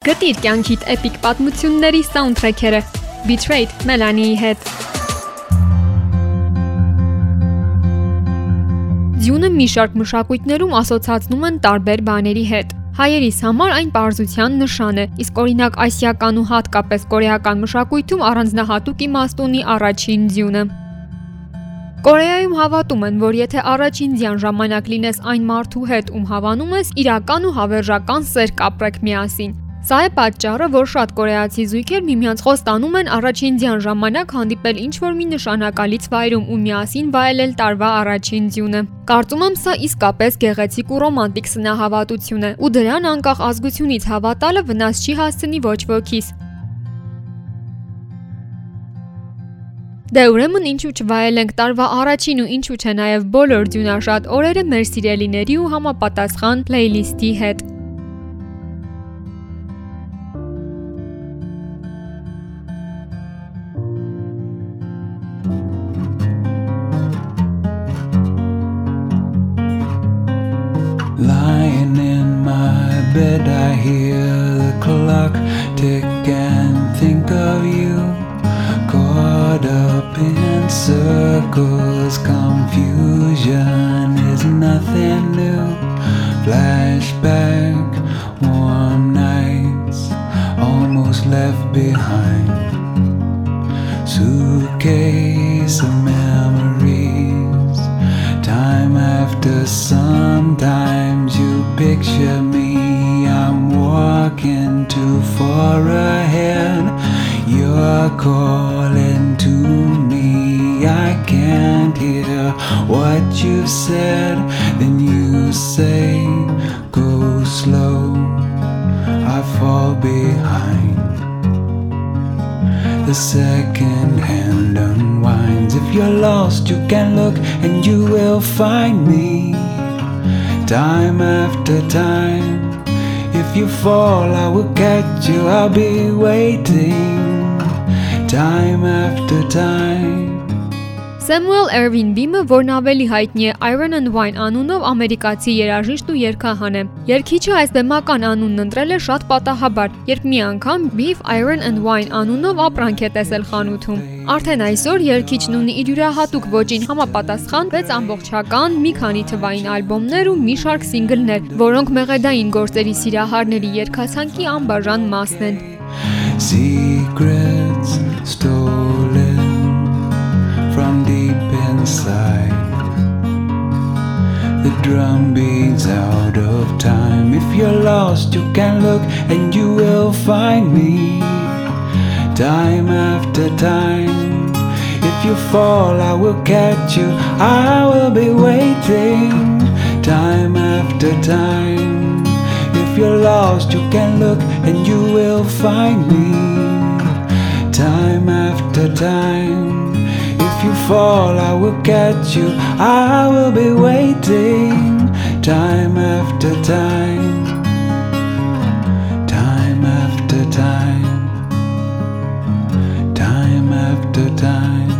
Գտիր կյանքիդ էպիկ պատմությունների սաունդթրեքերը. Betrayed Melanie-ի հետ։ Ձյունը մի շարք մշակույթներում ասոցացնում են տարբեր բաների հետ։ Հայերիս համար այն պարզության նշան է, իսկ օրինակ ասիական ու հատկապես կորեական մշակույթում առանձնահատուկ իմաստ ունի առաջին ձյունը։ Կորեայում հավատում են, որ եթե առաջին ձյան ժամանակ լինես այն մարդու հետ, ում հավանում ես, իրական ու հավերժական սեր կապրեք միասին։ Սա է պատճառը, որ շատ կորեացի զույգեր միմյանց խոստանում են առաջին ձյան ժամանակ հանդիպել ինչ-որ մի նշանակալից վայրում ու միասին վայելել տարվա առաջին ձյունը։ Կարծում եմ սա իսկապես գեղեցիկ ու ռոմանտիկ սնահավատություն է, ու դրան անկախ ազգությունից հավատալը վնաս չի հասցնի ոչ ոքիս։ Դե ուրեմն ինչու չվայելենք տարվա առաջին ու ինչու չէ նաև բոլոր ձյունաշատ օրերը մեր սիրելիների ու համապատասխան պլեյլիստի հետ։ bed, I hear the clock tick and think of you. Caught up in circles, confusion is nothing new. Flashback, warm nights, almost left behind. Suitcase calling to me. I can't hear what you've said. Then you say, Go slow. I fall behind. The second hand unwinds. If you're lost, you can look and you will find me. Time after time. If you fall, I will catch you. I'll be waiting. Time after time. Samuel Ervin Beam-ը, որն ավելի հայտնի է Iron and Wine անունով, ամերիկացի երաժիշտ ու երգահան է։ Երգիչը այս բեմական անունն ընտրել է շատ պատահաբար, երբ մի անգամ Beef Iron and Wine անունով ապրանք է տեսել խանութում։ Արդեն այսօր երգիչն ունի իր յուրահատուկ ոճին համապատասխան 6 ամբողջական մի քանի թվային ալբոմներ ու մի շարք սինգլներ, որոնք մեղեդային գործերի սիրահարների երգացանկի անբաժան մասն են։ Secrets inside. The drum beats out of time. If you're lost, you can look and you will find me. Time after time. If you fall, I will catch you. I will be waiting. Time after time. If you're lost, you can look and you will find me. Time after time. If you fall, I will catch you. I will be waiting. Time after time. Time after time. Time after time.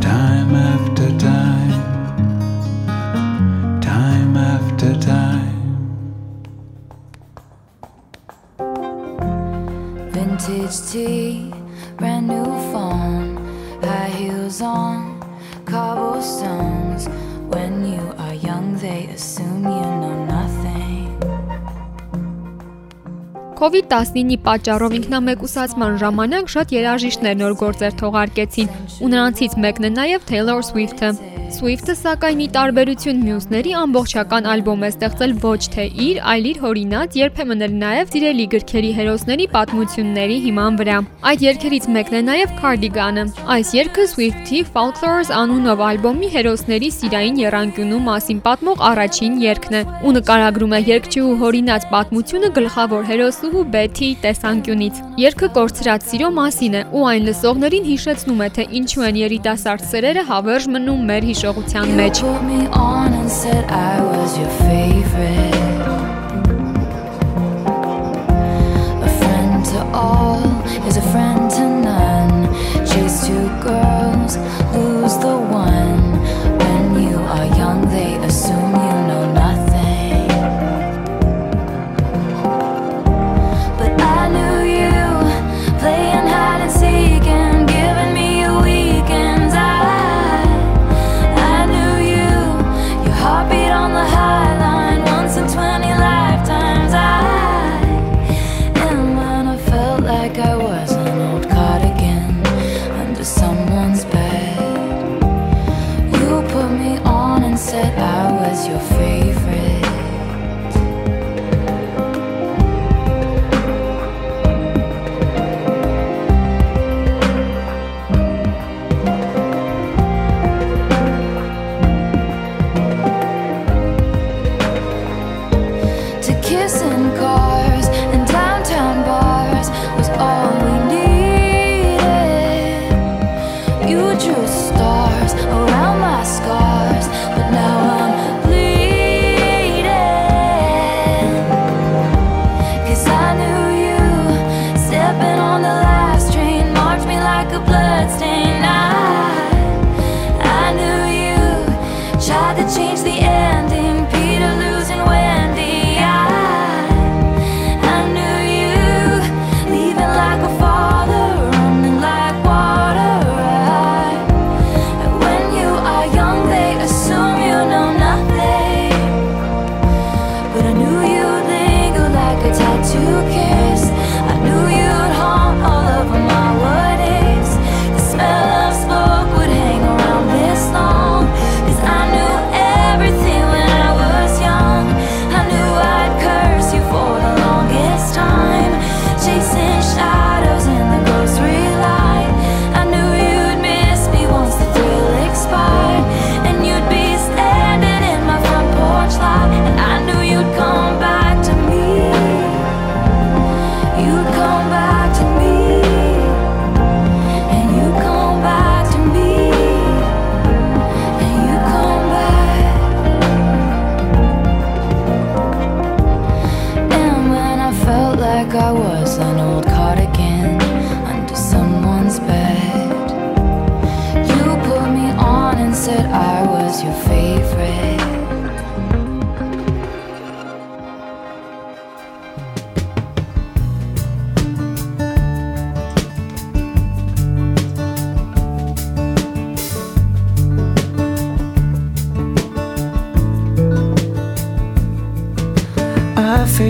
Time after time. Time after time. Vintage tea, COVID-19-ի պատճառով ինքնամեկուսացման ժամանակ շատ երաժիշտներ նոր գործեր թողարկեցին, ու նրանցից մեկն է նաև Taylor Swift-ը։ Swift-ը սակայն ի տարբերություն մյուսների ամբողջական ալբոմ է ստեղծել ոչ թե իր, այլ իր հորինած, երբեմն էլ նաև սիրելի գրքերի հերոսների պատմությունների հիման վրա։ Այդ երգերից մեկն է նաև Cardigan-ը։ Այս երգը Swift-ի Folklores անունով ալբոմի հերոսների սիրային երանգյունու մասին պատմող առաջին երգն է, ու նկարագրում է երգչուհու հորինած պատմությունը գլխավոր հերոսուհու Betty տեսանկյունից։ Երգը կորցրած սիրո մասին է, ու այն լսողներին հիշեցնում է, թե ինչու են երիտասարդ սերերը հավերժ մնում մեր հիշողության մեջ։ all is a friend to none. Chase two girls, lose the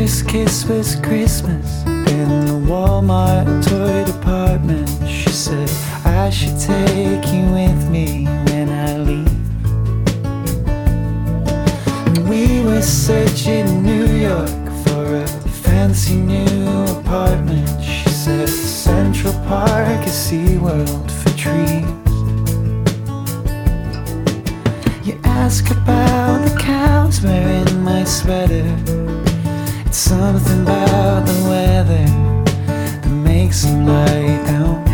first kiss was Christmas in the Walmart toy department. She said, I should take you with me Were searching New York for a fancy new apartment. She said, Central Park is SeaWorld for trees. You ask about the cows wearing my sweater. It's something about the weather that makes them lie down.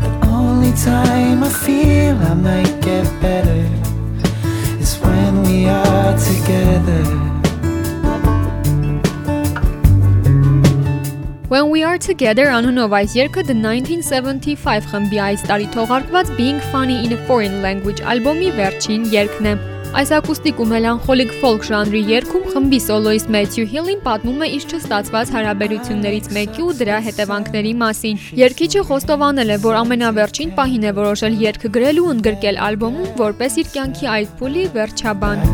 The only time I feel I might get We Are Together անունով այս երգը The 1975 խմբի այս տարի թողարկված Being Funny in a Foreign Language ալբոմի վերջին երգն է։ Այս ակուստիկ ու մելանխոլիկ ֆոլք ժանրի երգում խմբի սոլոիստ Մեթյու Հիլին պատմում է իր չստացված հարաբերություններից մեկի ու դրա հետևանքների մասին։ Երգիչը խոստովանել է, որ ամենավերջին պահին է որոշել երգը գրել ու ընդգրկել ալբոմում որպես իր կյանքի այդ փուլի վերջաբան։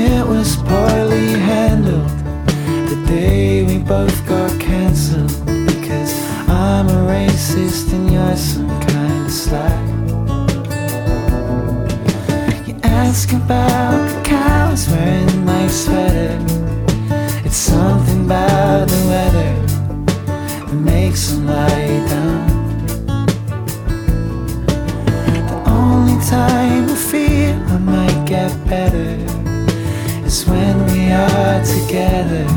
It was poorly handled day we both got cancelled because I'm a racist and you're some kind of slag. You ask about the cows wearing my sweater. It's something about the weather that makes them lie down. The only time I feel I might get better is when we are together.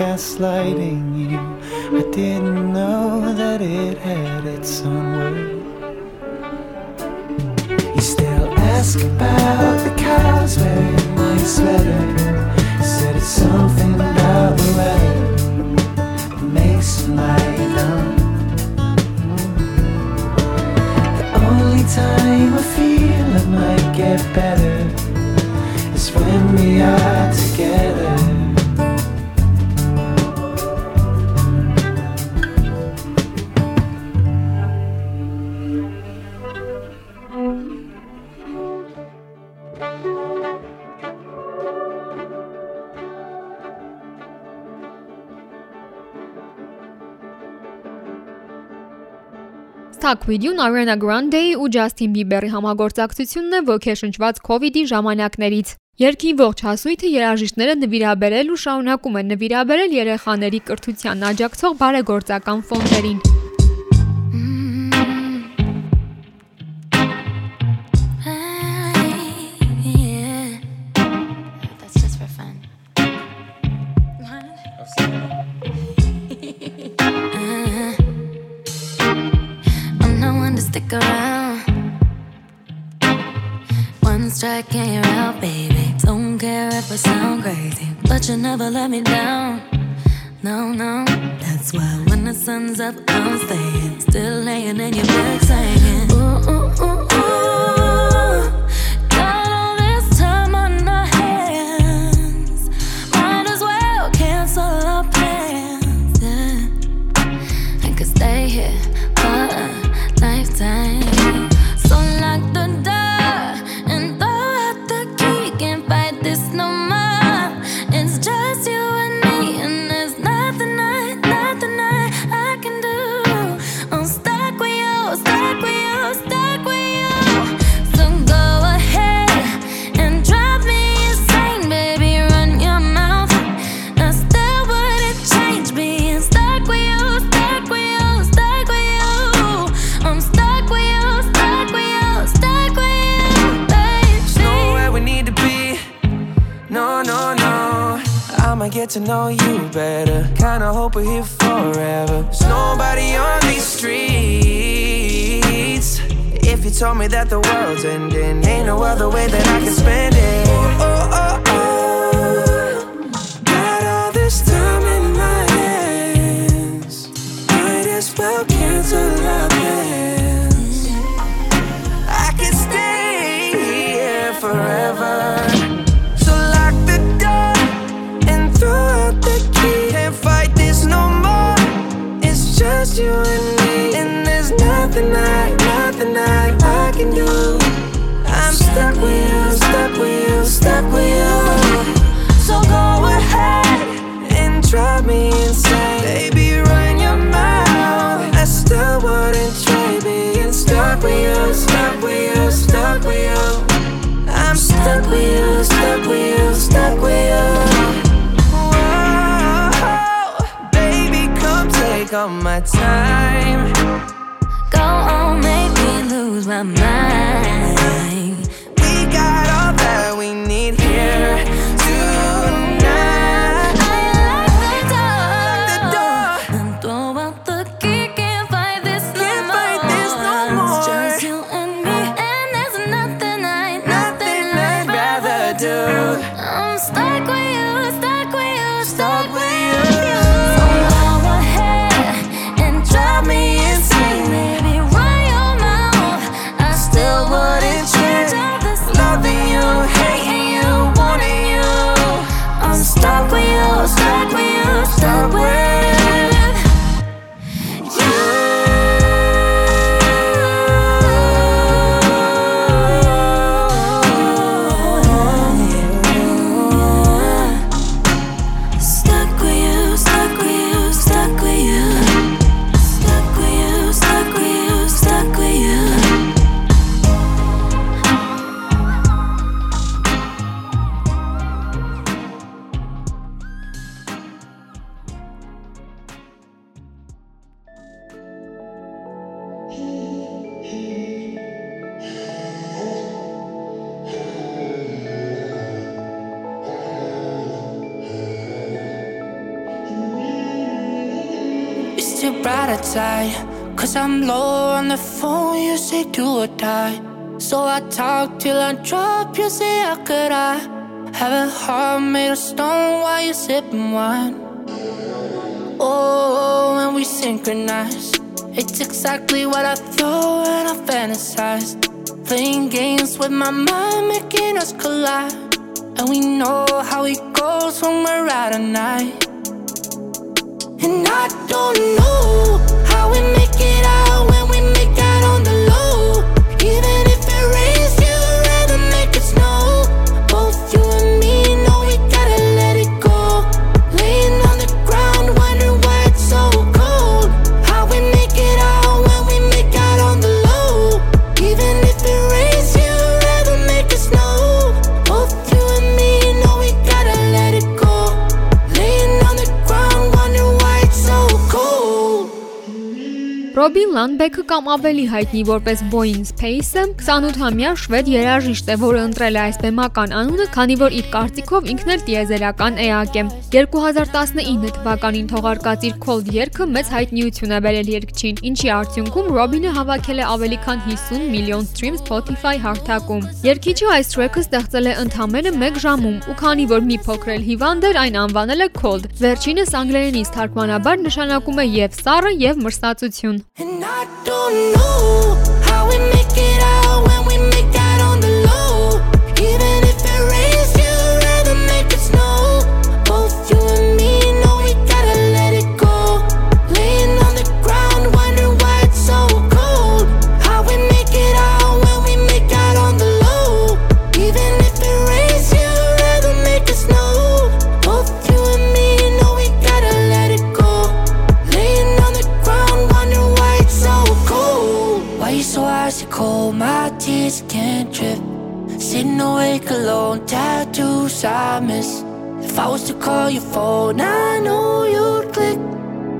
Gaslighting Stuck With You-ն Ariana Grande-ի ու Justin Bieber-ի համագործակցությունն է ոգեշնչված COVID-ի ժամանակներից։ Երկի ողջ հասույթը երաժիշտները նվիրաբերել ու շարունակում են նվիրաբերել երեխաների կրթության աջակցող բարեգործական ֆոնդերին։ stick around. One strike and you're out, baby. Don't care if I sound crazy, but you never let me down. No, no, that's why when the sun's up, I'm staying. Still laying in your bed. Ooh, ooh, told me that the world's ending, ain't no other way that I can spend it. Oh, oh, oh, oh. Got all this time in my hands. Might as well cancel our plans. All my time. Go on, make me lose my mind. We got Bright. Cause I'm low on the phone, you say do or die. So I talk till I drop, you say how could I have a heart made of stone while you're sipping wine? Oh, when we synchronize, it's exactly what I thought and I fantasized. Playing games with my mind, making us collide. And we know how it goes when we're out at night. And I don't know how it Լանդբեքը կամ ավելի հայտնի որպես Boeing Space-ը 28-ամյա շվեդ երաժիշտ է, որը ընտրել է այս բեմական անունը, քանի որ իր կարծիքով ինքն էլ տիեզերական էակ է։ 2019 թվականին թողարկած իր Cold երգը մեծ հայտնիություն է բերել երգչին, ինչի արդյունքում Ռոբինը հավաքել է ավելի քան 50 միլիոն սթրիմ Spotify հարթակում։ Երգիչը այս track-ը ստեղծել է ընդամենը 1 ժամում, ու քանի որ մի փոքր էլ հիվանդ էր, այն անվանել է Cold։ Վերջինս անգլերենից թարգմանաբար նշանակում է եւ սառը, եւ մրսածություն։ And I don't know how we make it out your phone, I know you'd click.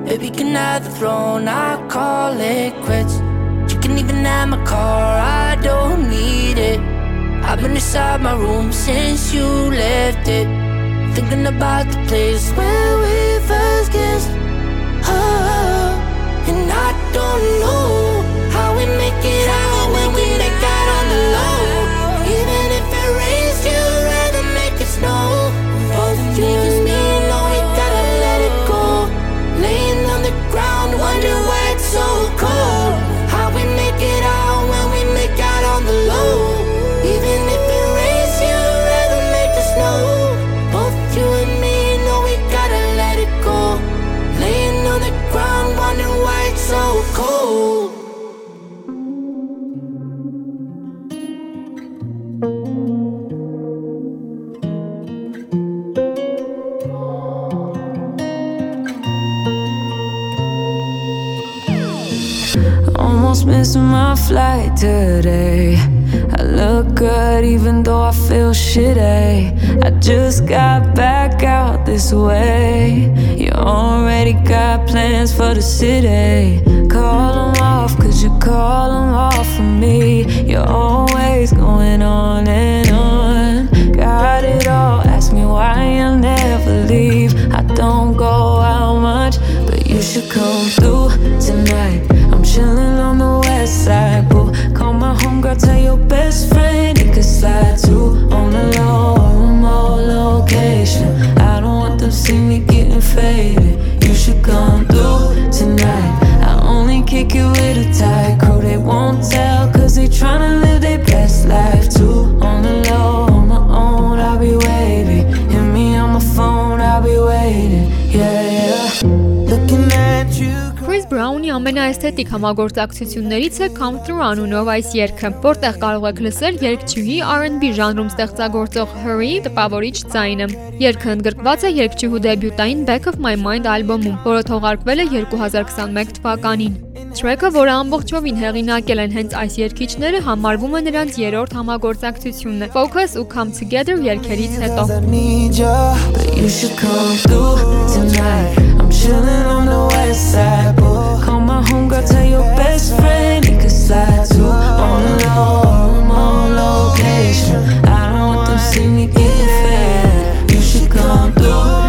Baby, can have the throne? I call it quits. You can even have my car, I don't need it. I've been inside my room since you left it. Thinking about the place where we first kissed. Oh, and I don't know flight today. I look good even though I feel shitty. I just got back out this way. You already got plans for the city. Call them off, cause you call them off for me. You're always going on and on. Got it all, ask me why I'll never leave. I don't go out much, but you should come through tonight. Homegirl, tell your best friend he could slide too on the low remote location. I don't want them see me Ամենաէսթետիկ համագործակցություններից է Come Through անունով այս երգը, որտեղ կարող եք լսել երգչուհի R&B ժանրում ստեղծագործող Hurry տպավորիչ ձայնը։ Երգը ընդգրկված է երգչուհու դեբյուտային Back of My Mind ալբոմում, որը թողարկվել է 2021 թվականին։ Track-ը, որը ամբողջովին հեղինակել են հենց այս երգիչները, համարվում է նրանց երրորդ համագործակցությունն Focus ու Come Together երգերից հետո։ you should come through tonight. I'm chilling on the west side, boo. Call my homegirl, tell your best friend he could slide too on low, remote location. I don't want them see me getting fed. You should come through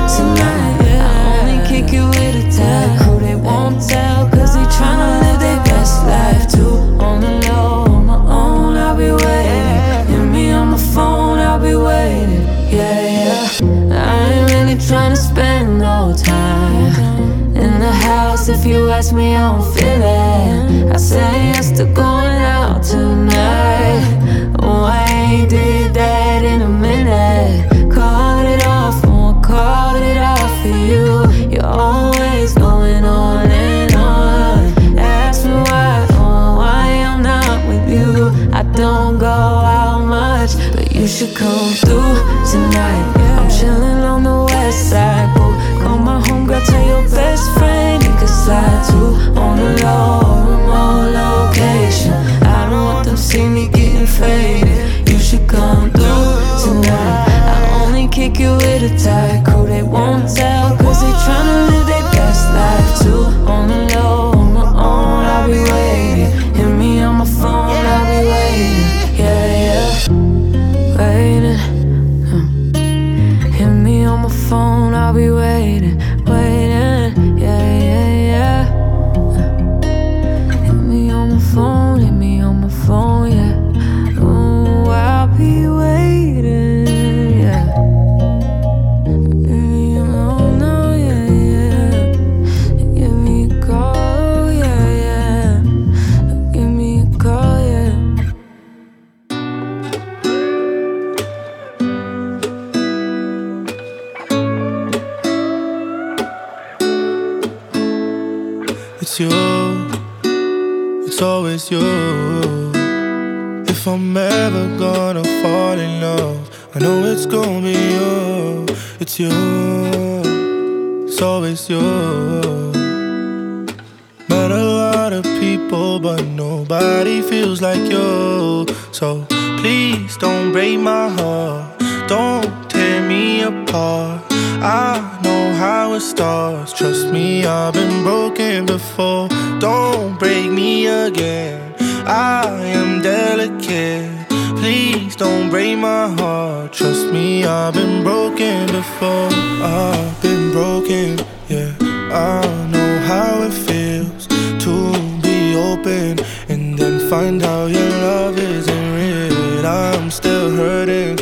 feels like you. So please don't break my heart, don't tear me apart. I know how it starts. Trust me, I've been broken before. Don't break me again. I am delicate. Please don't break my heart. Trust me, I've been broken before. I've been broken, yeah. I know how it feels to be open find out your love isn't real. I'm still hurting.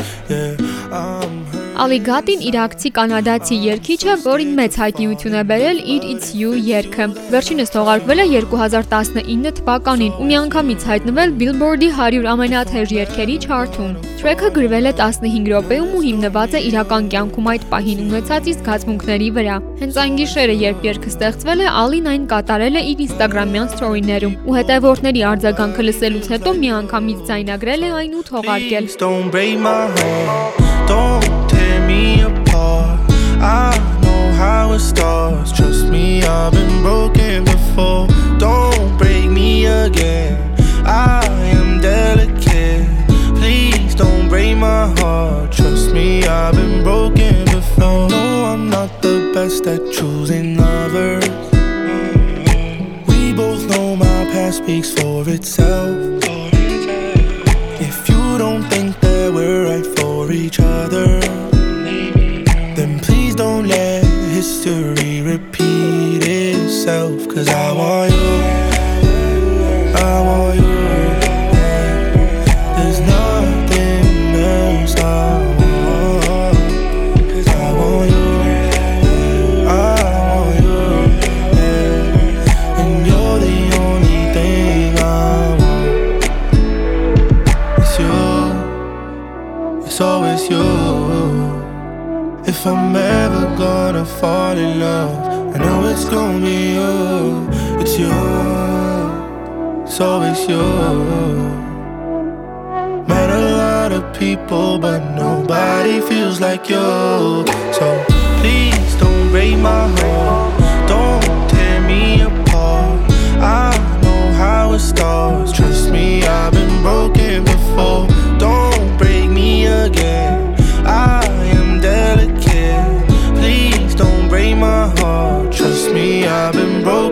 Ալիգատին իրաքցի կանադացի երգիչը, որին մեծ հայտնիություն է բերել իր It's You երգը։ Վերջինս թողարկվել է 2019 թվականին ու միանգամից հայտնվել Billboard-ի 100 ամենաթեժ երգերի չարթում։ Թրեքը գրվել է 15 րոպեում ու հիմնված է իրական կյանքում այդ պահին ունեցած իսկ զգացմունքների վրա։ Հենց այն գիշերը, երբ երգը ստեղծվել է, Ալին այն կատարել է իր Instagram-յան story-ներում ու հետևորդների արձագանքը լսելուց հետո միանգամից ձայնագրել է այն ու թողարկել։ don't break my heart. Don't me apart. I know how it starts. Trust me, I've been broken before. Don't break me again. I am delicate. Please don't break my heart. Trust me, I've been broken before. No, I'm not the best at choosing lovers. We both know my past speaks for itself. Cause I I'm gonna fall in love, I know it's gonna be you. It's you, it's always you. Met a lot of people, but nobody feels like you. So please don't break my heart, don't tear me apart. I know how it starts. Trust me, I've been broken before. Don't I've been broken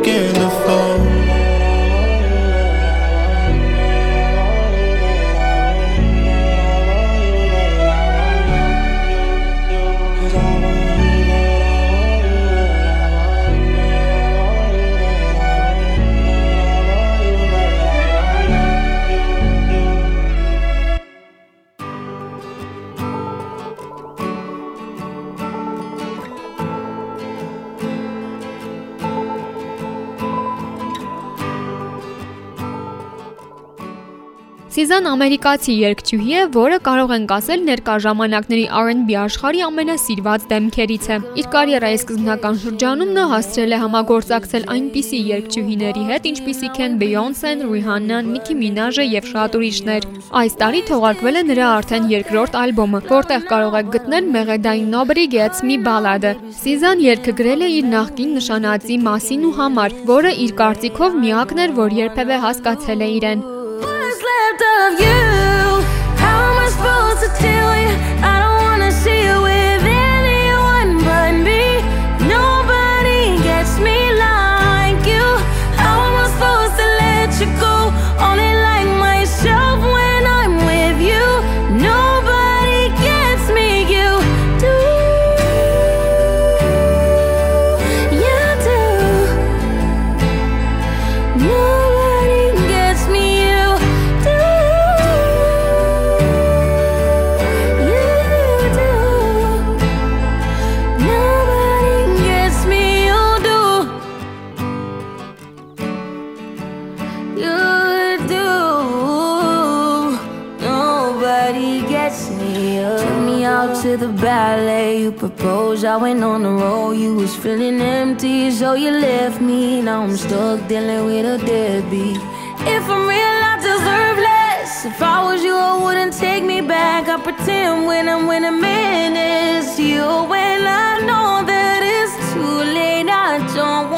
Սիզան ամերիկացի երգչուհի է, որը կարող ենք ասել ներկա ժամանակների R&B աշխարհի ամենասիրված դեմքերից է։ Իր կարիերայի սկզբնական շրջանում նա հասցրել է համագործակցել այնպիսի երգչուհիների հետ, ինչպիսիք են Beyoncé-ն, Rihanna-ն, Nicki Minaj-ը եւ շատ ուրիշներ։ Այս տարի թողարկվել է նրա արդեն երկրորդ ալբոմը, որտեղ կարող եք գտնել մեղեդային Nobody Gets Me բալադը։ Սիզան երգը գրել է իր նախկին նշանածի մասին ու համար, որը իր կարծիքով միակն էր, որ երբևէ հասկացել է իրեն։ of you? How am I supposed to tell you? Proposed. I went on the road. You was feeling empty, so you left me. Now I'm stuck dealing with a deadbeat. If I'm real, I deserve less. If I was you, I wouldn't take me back. I pretend when I'm with a man, it's you. When I know that it's too late, I don't wanna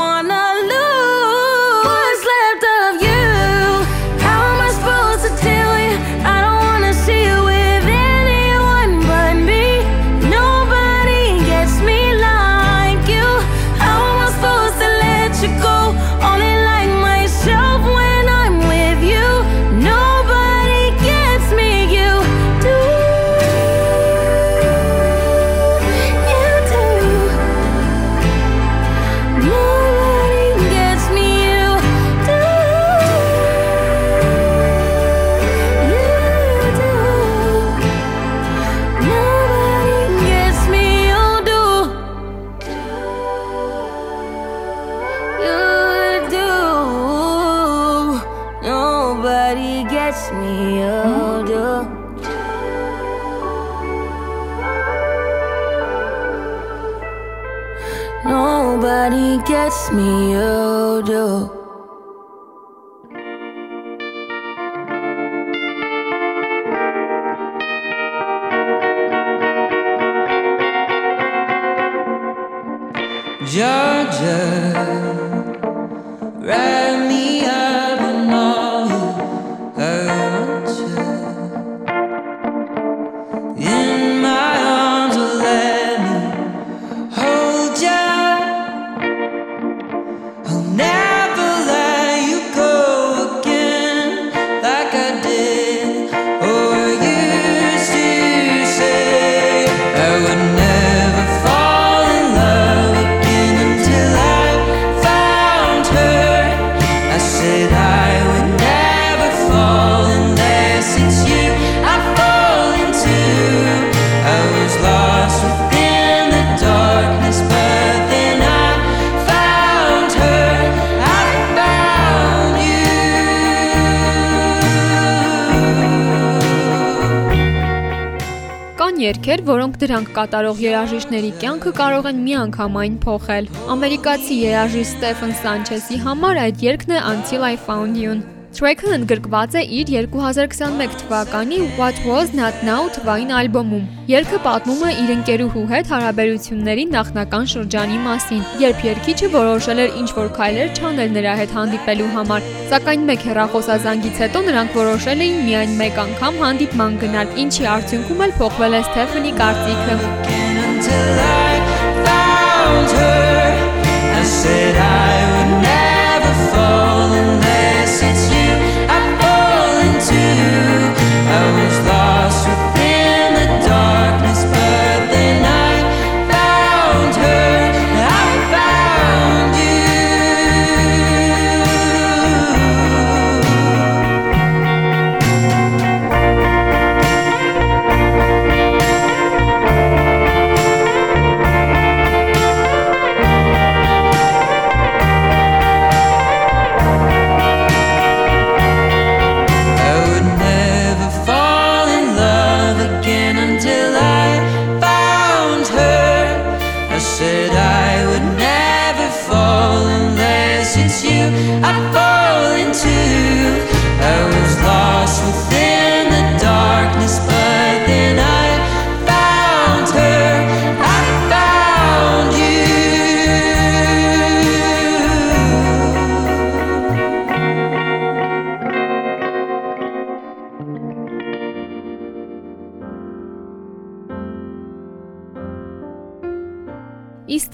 Երգեր, որոնք դրանք կատարող երաժիշտների կյանքը կարող են միանգամայն փոխել։ Ամերիկացի երաժիշտ Ստեֆեն Սանչեսի համար այդ երգն է Until I Found You-ն։ Track-ը ընդգրկված է իր 2021 թվականի What Was Not Now թվային ալբոմում։ Երգը պատմում է իր ընկերուհու հետ հարաբերությունների նախնական շրջանի մասին, երբ երգիչը որոշել էր ինչ-որ քայլեր չանել նրա հետ հանդիպելու համար, սակայն մեկ հեռախոսազանգից հետո նրանք որոշել էին միայն մեկ անգամ հանդիպման գնալ, ինչի արդյունքում էլ փոխվել է Ստեֆանի կարծիքը։ until I found her. I said I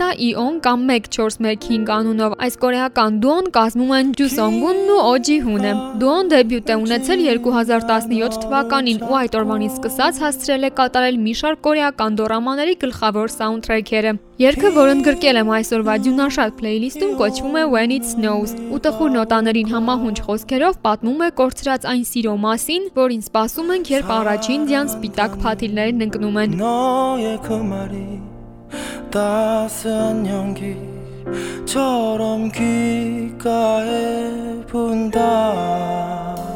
Delta Ion կամ 1415 անունով այս կորեական դուոն կազմում են Ջուսոնգունն ու Օջի Հունը։ Դուոն դեբյուտ է ունեցել 2017 թվականին ու այդ օրվանից սկսած հասցրել է կատարել մի շարք կորեական դորամաների գլխավոր սաունդթրեքերը։ Երգը, որ ընդգրկել եմ այսօրվա Ձյունաշատ պլեյլիստում, կոչվում է When It Snows ու տխուր նոտաներին համահունչ խոսքերով պատմում է կորցրած այն սիրո մասին, որին սպասում ենք, երբ առաջին ձյան սպիտակ փաթիլներն ընկնում են։ 따스한 연기처럼 귓가에 분다